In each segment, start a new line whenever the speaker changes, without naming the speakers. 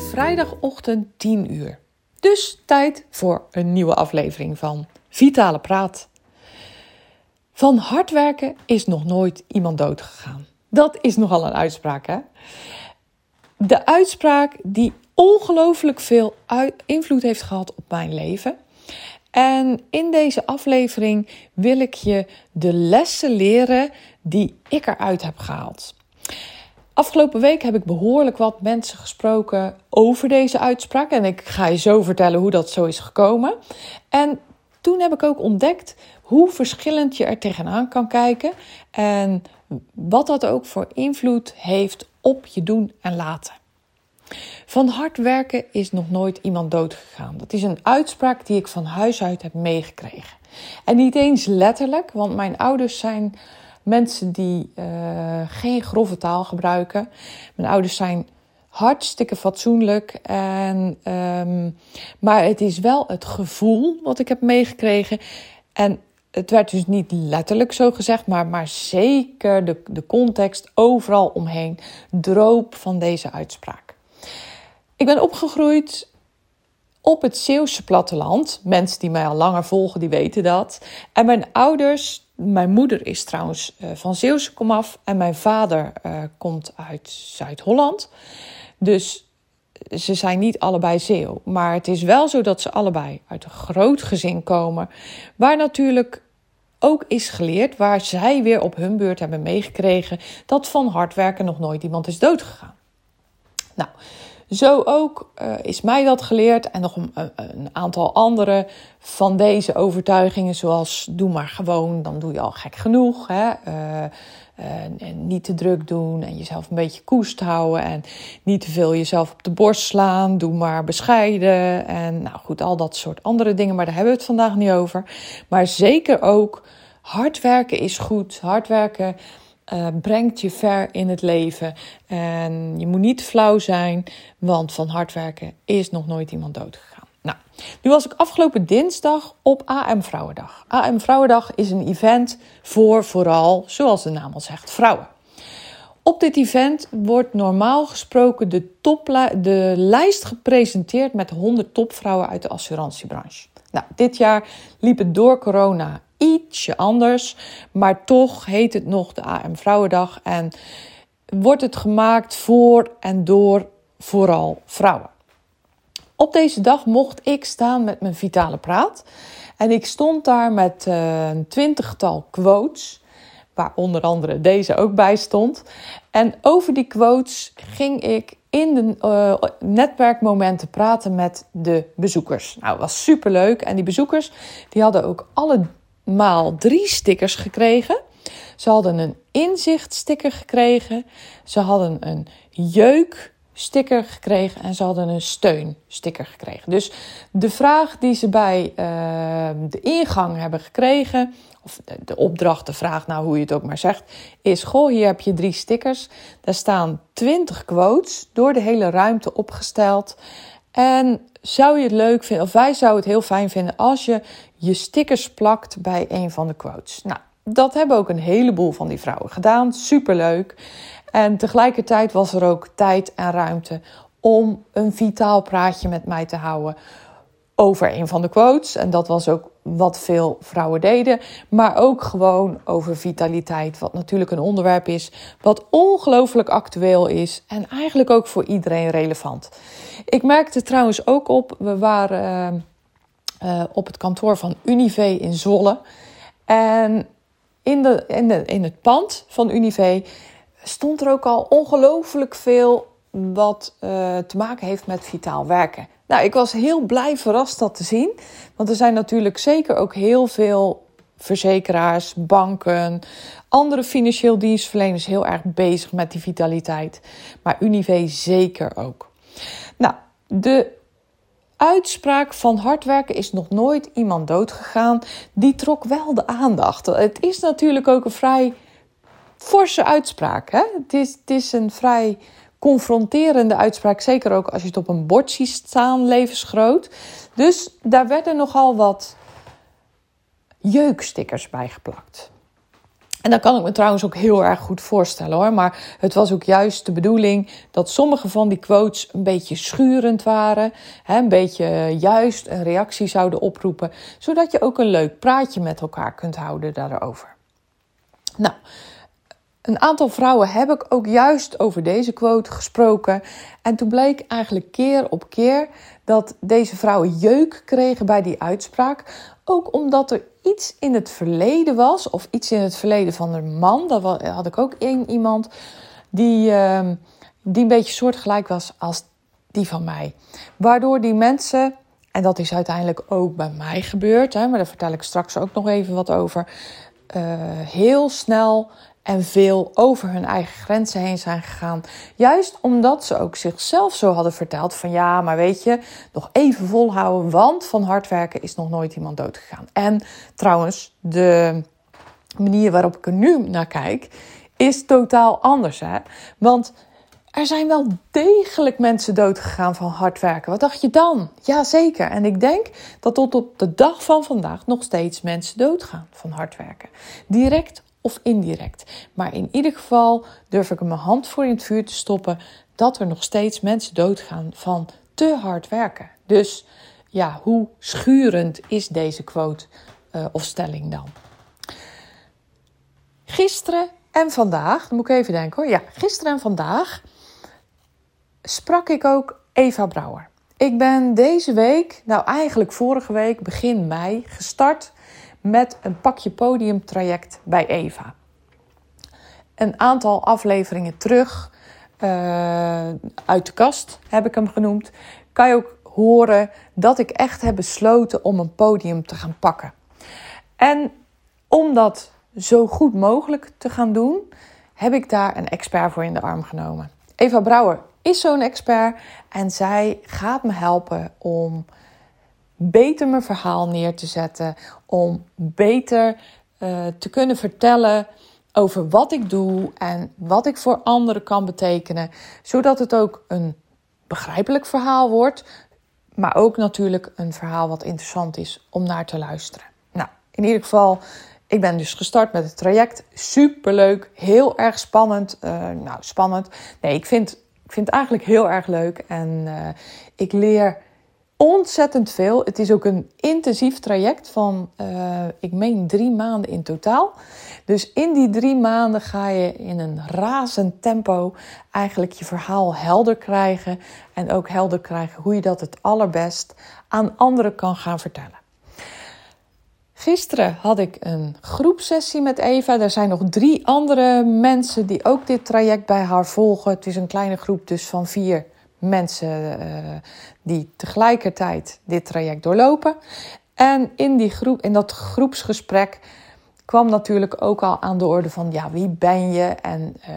Vrijdagochtend 10 uur. Dus tijd voor een nieuwe aflevering van Vitale Praat. Van hard werken is nog nooit iemand dood gegaan. Dat is nogal een uitspraak, hè? De uitspraak die ongelooflijk veel invloed heeft gehad op mijn leven. En in deze aflevering wil ik je de lessen leren die ik eruit heb gehaald. Afgelopen week heb ik behoorlijk wat mensen gesproken over deze uitspraak. En ik ga je zo vertellen hoe dat zo is gekomen. En toen heb ik ook ontdekt hoe verschillend je er tegenaan kan kijken. En wat dat ook voor invloed heeft op je doen en laten. Van hard werken is nog nooit iemand doodgegaan. Dat is een uitspraak die ik van huis uit heb meegekregen. En niet eens letterlijk, want mijn ouders zijn mensen die uh, geen grove taal gebruiken. Mijn ouders zijn hartstikke fatsoenlijk. En, um, maar het is wel het gevoel wat ik heb meegekregen. En het werd dus niet letterlijk zo gezegd, maar, maar zeker de, de context overal omheen droop van deze uitspraak. Ik ben opgegroeid op het Zeeuwse platteland. Mensen die mij al langer volgen, die weten dat. En mijn ouders mijn moeder is trouwens uh, van Zeeuwse komaf en mijn vader uh, komt uit Zuid-Holland. Dus ze zijn niet allebei Zeeuw. Maar het is wel zo dat ze allebei uit een groot gezin komen. Waar natuurlijk ook is geleerd, waar zij weer op hun beurt hebben meegekregen, dat van hard werken nog nooit iemand is doodgegaan. Nou, zo ook uh, is mij dat geleerd en nog een, aantal andere van deze overtuigingen, zoals doe maar gewoon, dan doe je al gek genoeg. Hè? Uh, en niet te druk doen en jezelf een beetje koest houden en niet te veel jezelf op de borst slaan. Doe maar bescheiden en nou goed, al dat soort andere dingen, maar daar hebben we het vandaag niet over. Maar zeker ook hard werken is goed. Hard werken uh, brengt je ver in het leven. En je moet niet flauw zijn, want van hard werken is nog nooit iemand doodgegaan. Nou, nu was ik afgelopen dinsdag op AM Vrouwendag. AM Vrouwendag is een event voor vooral, zoals de naam al zegt, vrouwen. Op dit event wordt normaal gesproken de, de lijst gepresenteerd met 100 topvrouwen uit de assurantiebranche. Nou, dit jaar liep het door corona ietsje anders. Maar toch heet het nog de AM Vrouwendag. En wordt het gemaakt voor en door vooral vrouwen. Op deze dag mocht ik staan met mijn vitale praat. En ik stond daar met uh, een twintigtal quotes. Waar onder andere deze ook bij stond. En over die quotes ging ik in de uh, netwerkmomenten praten met de bezoekers. Nou, was super leuk. En die bezoekers die hadden ook alle maal drie stickers gekregen. Ze hadden een inzichtsticker gekregen. Ze hadden een jeuksticker gekregen. En ze hadden een steunsticker gekregen. Dus de vraag die ze bij uh, de ingang hebben gekregen. Of de, de opdracht, de vraag, nou hoe je het ook maar zegt. Is: Goh, hier heb je drie stickers. Daar staan 20 quotes door de hele ruimte opgesteld. En zou je het leuk vinden, of wij zouden het heel fijn vinden als je je stickers plakt bij een van de quotes. Nou, dat hebben ook een heleboel van die vrouwen gedaan. Superleuk. En tegelijkertijd was er ook tijd en ruimte om een vitaal praatje met mij te houden over een van de quotes. En dat was ook wat veel vrouwen deden. Maar ook gewoon over vitaliteit. Wat natuurlijk een onderwerp is wat ongelooflijk actueel is. En eigenlijk ook voor iedereen relevant. Ik merkte trouwens ook op, we waren uh, op het kantoor van Unive in Zwolle. En in, de, in, de, in het pand van Unive stond er ook al ongelooflijk veel wat uh, te maken heeft met vitaal werken. Nou, ik was heel blij verrast dat te zien. Want er zijn natuurlijk zeker ook heel veel verzekeraars, banken, andere financieel dienstverleners heel erg bezig met die vitaliteit. Maar Unive zeker ook. Nou, de uitspraak van hard werken is nog nooit iemand doodgegaan, die trok wel de aandacht. Het is natuurlijk ook een vrij forse uitspraak. Hè? Het, is, het is een vrij confronterende uitspraak, zeker ook als je het op een bord ziet staan, levensgroot. Dus daar werden nogal wat jeukstickers bij geplakt. En dat kan ik me trouwens ook heel erg goed voorstellen hoor. Maar het was ook juist de bedoeling dat sommige van die quotes een beetje schurend waren. Hè, een beetje juist een reactie zouden oproepen. Zodat je ook een leuk praatje met elkaar kunt houden daarover. Nou, een aantal vrouwen heb ik ook juist over deze quote gesproken. En toen bleek eigenlijk keer op keer dat deze vrouwen jeuk kregen bij die uitspraak. Ook omdat er iets in het verleden was, of iets in het verleden van een man. Dat had ik ook één iemand die, uh, die een beetje soortgelijk was als die van mij. Waardoor die mensen, en dat is uiteindelijk ook bij mij gebeurd, hè, maar daar vertel ik straks ook nog even wat over. Uh, heel snel en veel over hun eigen grenzen heen zijn gegaan. Juist omdat ze ook zichzelf zo hadden verteld van ja, maar weet je, nog even volhouden, want van hard werken is nog nooit iemand dood gegaan. En trouwens, de manier waarop ik er nu naar kijk, is totaal anders. Hè? Want er zijn wel degelijk mensen doodgegaan van hard werken. Wat dacht je dan? Jazeker. En ik denk dat tot op de dag van vandaag nog steeds mensen doodgaan van hard werken. Direct of indirect. Maar in ieder geval durf ik mijn hand voor in het vuur te stoppen dat er nog steeds mensen doodgaan van te hard werken. Dus ja, hoe schurend is deze quote uh, of stelling dan? Gisteren en vandaag, dan moet ik even denken hoor. Ja, gisteren en vandaag sprak ik ook Eva Brouwer. Ik ben deze week, nou eigenlijk vorige week, begin mei, gestart met een pakje podiumtraject bij Eva. Een aantal afleveringen terug, uh, uit de kast heb ik hem genoemd, kan je ook horen dat ik echt heb besloten om een podium te gaan pakken. En om dat zo goed mogelijk te gaan doen, heb ik daar een expert voor in de arm genomen. Eva Brouwer is zo'n expert en zij gaat me helpen om beter mijn verhaal neer te zetten, om beter uh, te kunnen vertellen over wat ik doe en wat ik voor anderen kan betekenen, zodat het ook een begrijpelijk verhaal wordt, maar ook natuurlijk een verhaal wat interessant is om naar te luisteren. Nou, in ieder geval, ik ben dus gestart met het traject. Superleuk, heel erg spannend. Uh, nou, spannend. Nee, ik vind, ik vind het eigenlijk heel erg leuk en uh, ik leer ontzettend veel. Het is ook een intensief traject van, uh, ik meen, drie maanden in totaal. Dus in die drie maanden ga je in een razend tempo eigenlijk je verhaal helder krijgen. En ook helder krijgen hoe je dat het allerbest aan anderen kan gaan vertellen. Gisteren had ik een groepsessie met Eva. Er zijn nog drie andere mensen die ook dit traject bij haar volgen. Het is een kleine groep dus van vier mensen uh, die tegelijkertijd dit traject doorlopen. En in, die groep, in dat groepsgesprek kwam natuurlijk ook al aan de orde van ja, wie ben je en uh,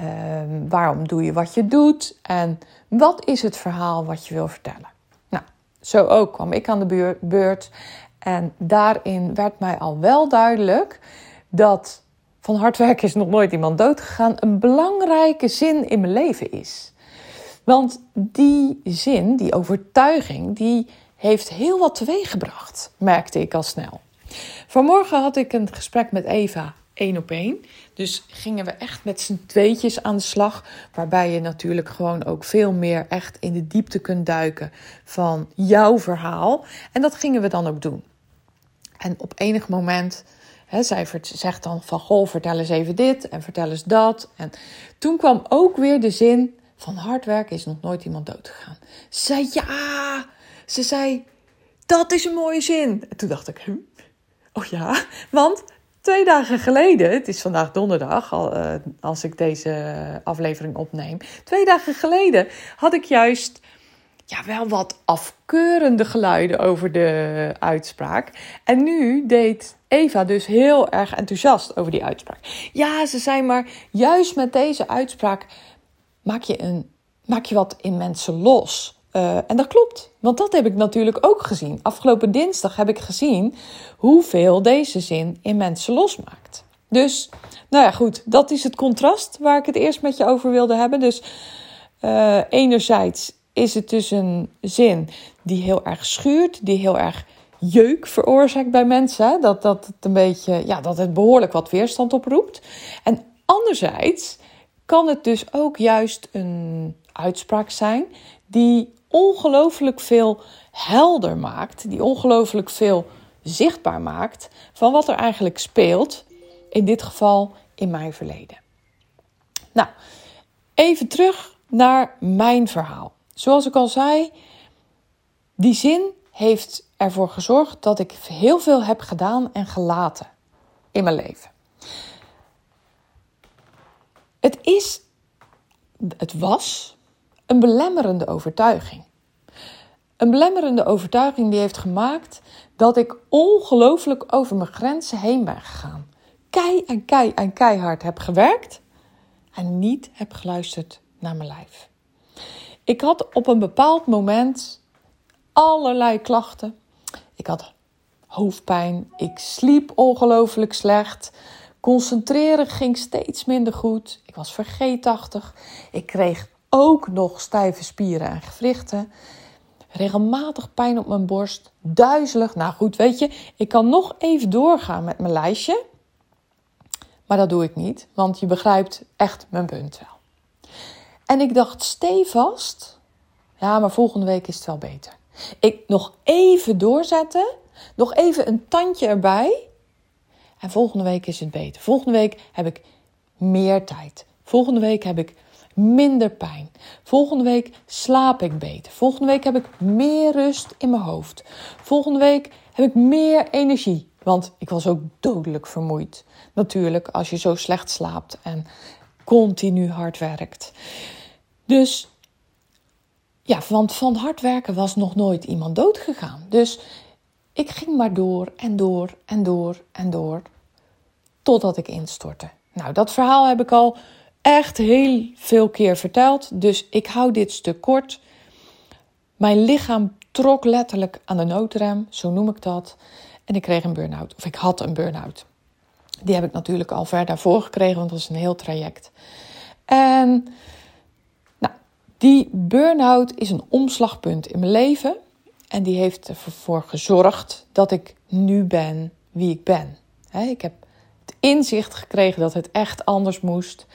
uh, waarom doe je wat je doet en wat is het verhaal wat je wil vertellen. Nou, zo ook kwam ik aan de beurt en daarin werd mij al wel duidelijk dat van hard werken is nog nooit iemand doodgegaan een belangrijke zin in mijn leven is. Want die zin, die overtuiging, die heeft heel wat teweeggebracht, merkte ik al snel. Vanmorgen had ik een gesprek met Eva één op één. Dus gingen we echt met z'n tweetjes aan de slag. Waarbij je natuurlijk gewoon ook veel meer echt in de diepte kunt duiken van jouw verhaal. En dat gingen we dan ook doen. En op enig moment, hè, zij zegt dan van goh, vertel eens even dit en vertel eens dat. En toen kwam ook weer de zin van hard werken is nog nooit iemand dood gegaan. Ze zei ja. Ze zei dat is een mooie zin. En toen dacht ik, oh ja, want twee dagen geleden, het is vandaag donderdag uh, als ik deze aflevering opneem. Twee dagen geleden had ik juist ja, wel wat afkeurende geluiden over de uitspraak. En nu deed Eva dus heel erg enthousiast over die uitspraak. Ja, ze zei maar, juist met deze uitspraak maak je, een, maak je wat in mensen los. Uh, en dat klopt, want dat heb ik natuurlijk ook gezien. Afgelopen dinsdag heb ik gezien hoeveel deze zin in mensen losmaakt. Dus, nou ja, goed, dat is het contrast waar ik het eerst met je over wilde hebben. Dus, uh, enerzijds is het dus een zin die heel erg schuurt, die heel erg jeuk veroorzaakt bij mensen. Dat, dat, het een beetje, ja, dat het behoorlijk wat weerstand oproept. En anderzijds kan het dus ook juist een uitspraak zijn die ongelooflijk veel helder maakt, die ongelooflijk veel zichtbaar maakt van wat er eigenlijk speelt, in dit geval in mijn verleden. Nou, even terug naar mijn verhaal. Zoals ik al zei, die zin heeft ervoor gezorgd dat ik heel veel heb gedaan en gelaten in mijn leven. Het is, het was een belemmerende overtuiging. Een belemmerende overtuiging die heeft gemaakt dat ik ongelooflijk over mijn grenzen heen ben gegaan. Kei en kei en keihard heb gewerkt en niet heb geluisterd naar mijn lijf. Ik had op een bepaald moment allerlei klachten. Ik had hoofdpijn, ik sliep ongelooflijk slecht. Concentreren ging steeds minder goed. Ik was vergeetachtig. Ik kreeg ook nog stijve spieren en gewrichten. Regelmatig pijn op mijn borst. Duizelig. Nou goed, weet je, ik kan nog even doorgaan met mijn lijstje. Maar dat doe ik niet, want je begrijpt echt mijn punt wel. En ik dacht stevast, ja, maar volgende week is het wel beter. Ik nog even doorzetten, nog even een tandje erbij. En volgende week is het beter. Volgende week heb ik meer tijd. Volgende week heb ik minder pijn. Volgende week slaap ik beter. Volgende week heb ik meer rust in mijn hoofd. Volgende week heb ik meer energie. Want ik was ook dodelijk vermoeid. Natuurlijk, als je zo slecht slaapt en continu hard werkt. Dus ja, want van hard werken was nog nooit iemand dood gegaan. Dus ik ging maar door en door en door en door. Totdat ik instortte. Nou, dat verhaal heb ik al echt heel veel keer verteld. Dus ik hou dit stuk kort. Mijn lichaam trok letterlijk aan de noodrem, zo noem ik dat. En ik kreeg een burn-out. Of ik had een burn-out. Die heb ik natuurlijk al ver daarvoor gekregen, want dat was een heel traject. En nou, die burn-out is een omslagpunt in mijn leven. En die heeft ervoor gezorgd dat ik nu ben wie ik ben. ik heb het inzicht gekregen dat het echt anders moest.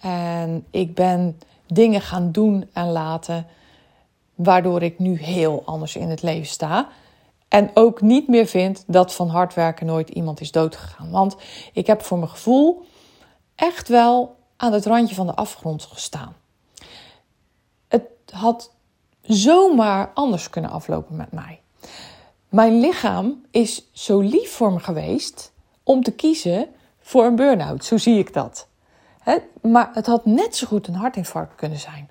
En ik ben dingen gaan doen en laten waardoor ik nu heel anders in het leven sta. En ook niet meer vind dat van hard werken nooit iemand is doodgegaan. Want ik heb voor mijn gevoel echt wel aan het randje van de afgrond gestaan. Het had zomaar anders kunnen aflopen met mij. Mijn lichaam is zo lief voor me geweest om te kiezen voor een burn-out. Zo zie ik dat. maar het had net zo goed een hartinfarct kunnen zijn.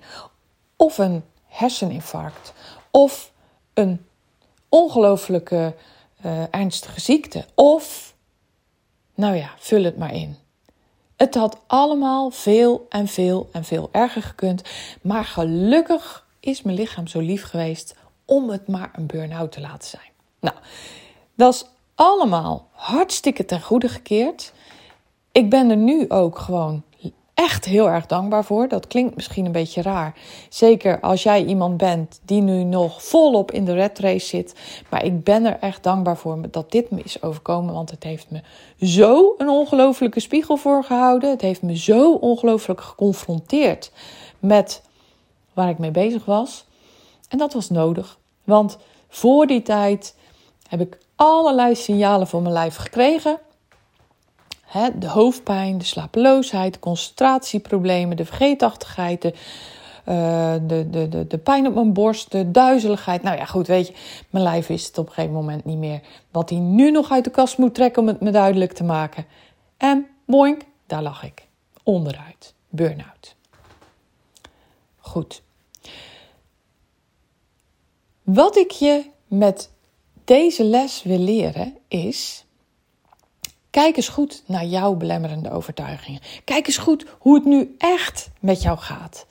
Of een herseninfarct. Of een ongelooflijke uh, ernstige ziekte. Of, nou ja, vul het maar in. Het had allemaal veel en veel en veel erger gekund. Maar gelukkig is mijn lichaam zo lief geweest om het maar een burn-out te laten zijn. Nou, dat is allemaal hartstikke ten goede gekeerd. Ik ben er nu ook gewoon echt heel erg dankbaar voor. Dat klinkt misschien een beetje raar. Zeker als jij iemand bent die nu nog volop in de red race zit. Maar ik ben er echt dankbaar voor dat dit me is overkomen. Want het heeft me zo een ongelofelijke spiegel voorgehouden. Het heeft me zo ongelooflijk geconfronteerd met waar ik mee bezig was. En dat was nodig. Want voor die tijd heb ik allerlei signalen van mijn lijf gekregen de hoofdpijn, de slapeloosheid, de concentratieproblemen, de vergeetachtigheid, de, uh, de, de, de, de, pijn op mijn borst, de duizeligheid. Nou ja, goed, weet je, mijn lijf wist het op een gegeven moment niet meer. Wat hij nu nog uit de kast moet trekken om het me duidelijk te maken. En boink, daar lag ik. Onderuit. Burn-out. Goed. Wat ik je met deze les wil leren is Kijk eens goed naar jouw belemmerende overtuigingen. Kijk eens goed hoe het nu echt met jou gaat.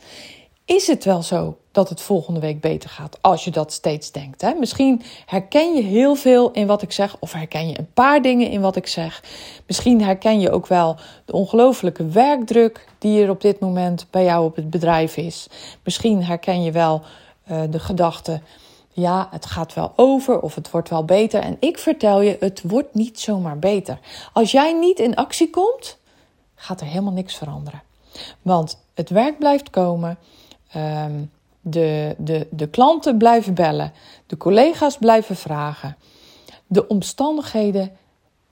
Is het wel zo dat het volgende week beter gaat als je dat steeds denkt. Hè? Misschien herken je heel veel in wat ik zeg, of herken je een paar dingen in wat ik zeg. Misschien herken je ook wel de ongelofelijke werkdruk die er op dit moment bij jou op het bedrijf is. Misschien herken je wel uh, de gedachte. Ja, het gaat wel over of het wordt wel beter. En ik vertel je, het wordt niet zomaar beter. Als jij niet in actie komt, gaat er helemaal niks veranderen. Want het werk blijft komen. Um, de, de, de klanten blijven bellen. De collega's blijven vragen. De omstandigheden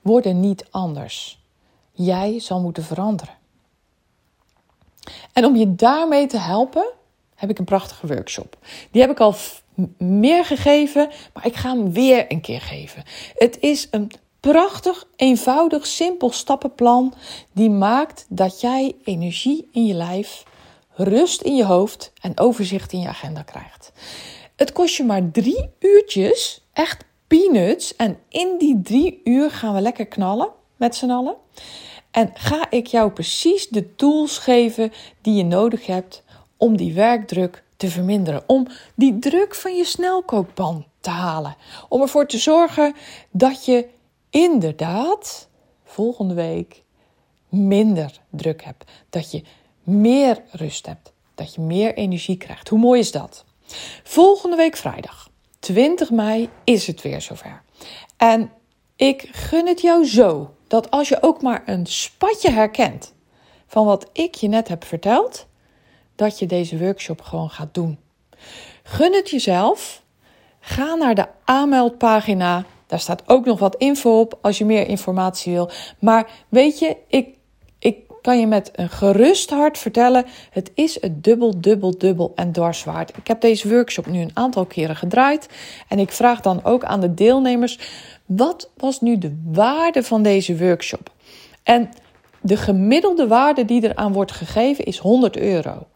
worden niet anders. Jij zal moeten veranderen. En om je daarmee te helpen, heb ik een prachtige workshop. Die heb ik al meer gegeven, maar ik ga hem weer een keer geven. Het is een prachtig, eenvoudig, simpel stappenplan die maakt dat jij energie in je lijf rust in je hoofd en overzicht in je agenda krijgt. Het kost je maar drie uurtjes, echt peanuts. En in die drie uur gaan we lekker knallen met z'n allen. En ga ik jou precies de tools geven die je nodig hebt om die werkdruk te verminderen. Om die druk van je snelkookpan te halen. Om ervoor te zorgen dat je inderdaad volgende week minder druk hebt. Dat je meer rust hebt. Dat je meer energie krijgt. Hoe mooi is dat? Volgende week vrijdag, 20 mei, is het weer zover. En ik gun het jou zo dat als je ook maar een spatje herkent van wat ik je net heb verteld, dat je deze workshop gewoon gaat doen. Gun het jezelf. Ga naar de aanmeldpagina. Daar staat ook nog wat info op als je meer informatie wil. Maar weet je, ik kan je met een gerust hart vertellen: het is het dubbel, dubbel, dubbel en dwarswaard. Ik heb deze workshop nu een aantal keren gedraaid en ik vraag dan ook aan de deelnemers: wat was nu de waarde van deze workshop? En de gemiddelde waarde die eraan wordt gegeven is 100 euro.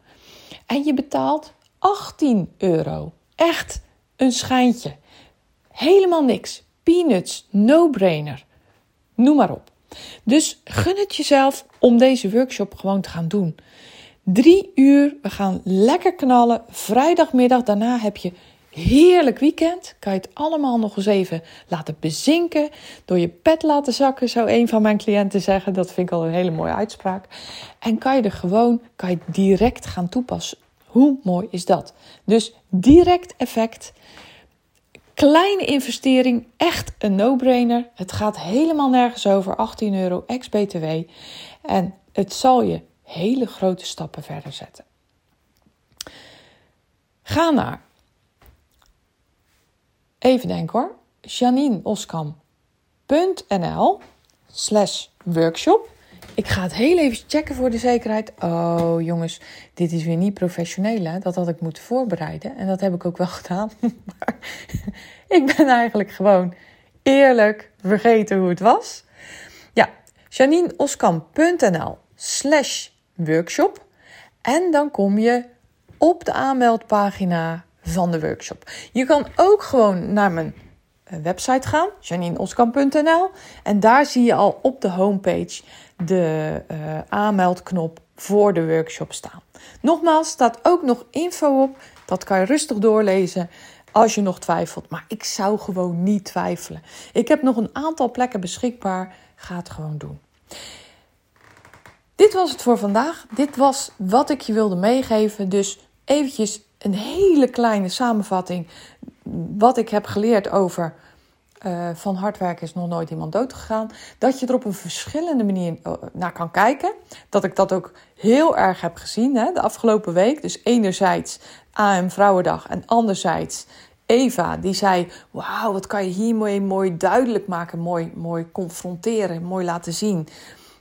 En je betaalt 18 euro. Echt een schijntje. Helemaal niks. Peanuts, no-brainer. Noem maar op. Dus gun het jezelf om deze workshop gewoon te gaan doen. Drie uur, we gaan lekker knallen. Vrijdagmiddag, daarna heb je heerlijk weekend. Kan je het allemaal nog eens even laten bezinken. Door je pet laten zakken, zou een van mijn cliënten zeggen. Dat vind ik al een hele mooie uitspraak. En kan je er gewoon, kan je direct gaan toepassen. Hoe mooi is dat? Dus direct effect. Kleine investering, echt een no-brainer. Het gaat helemaal nergens over 18 euro ex-BTW. En het zal je hele grote stappen verder zetten. Ga naar, even denken hoor, janineoskam.nl slash workshop. Ik ga het heel even checken voor de zekerheid. Oh jongens, dit is weer niet professioneel hè. Dat had ik moeten voorbereiden. En dat heb ik ook wel gedaan. Maar ik ben eigenlijk gewoon eerlijk vergeten hoe het was. Ja, janineoskam.nl slash workshop. En dan kom je op de aanmeldpagina van de workshop. Je kan ook gewoon naar mijn eh, website gaan, janineoskam.nl. En daar zie je al op de homepage de uh, aanmeldknop voor de workshop staan. Nogmaals, staat ook nog info op. Dat kan je rustig doorlezen als je nog twijfelt. Maar ik zou gewoon niet twijfelen. Ik heb nog een aantal plekken beschikbaar. Ga het gewoon doen. Dit was het voor vandaag. Dit was wat ik je wilde meegeven. Dus eventjes een hele kleine samenvatting. Wat ik heb geleerd over uh, van hard werken is nog nooit iemand dood gegaan. Dat je er op een verschillende manier eh, naar kan kijken. Dat ik dat ook heel erg heb gezien hè, de afgelopen week. Dus enerzijds AM Vrouwendag en anderzijds Eva, die zei: Wauw, wat kan je hiermee mooi duidelijk maken, mooi, mooi confronteren, mooi laten zien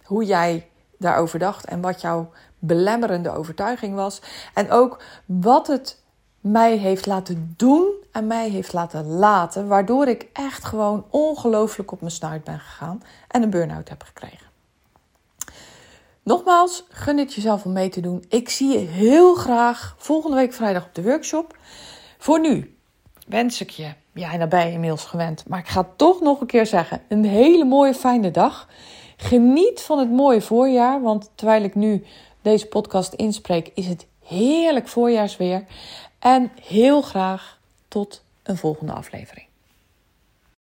hoe jij daarover dacht en wat jouw belemmerende overtuiging was. En ook wat het mij heeft laten doen en mij heeft laten laten, waardoor ik echt gewoon ongelooflijk op mijn snuit ben gegaan en een burn-out heb gekregen. Nogmaals, gun het jezelf om mee te doen. Ik zie je heel graag volgende week vrijdag op de workshop. Voor nu wens ik je, ja, en daar je inmiddels gewend, maar ik ga toch nog een keer zeggen: een hele mooie, fijne dag. Geniet van het mooie voorjaar, want terwijl ik nu deze podcast inspreek, is het heerlijk voorjaarsweer en heel graag tot een volgende aflevering.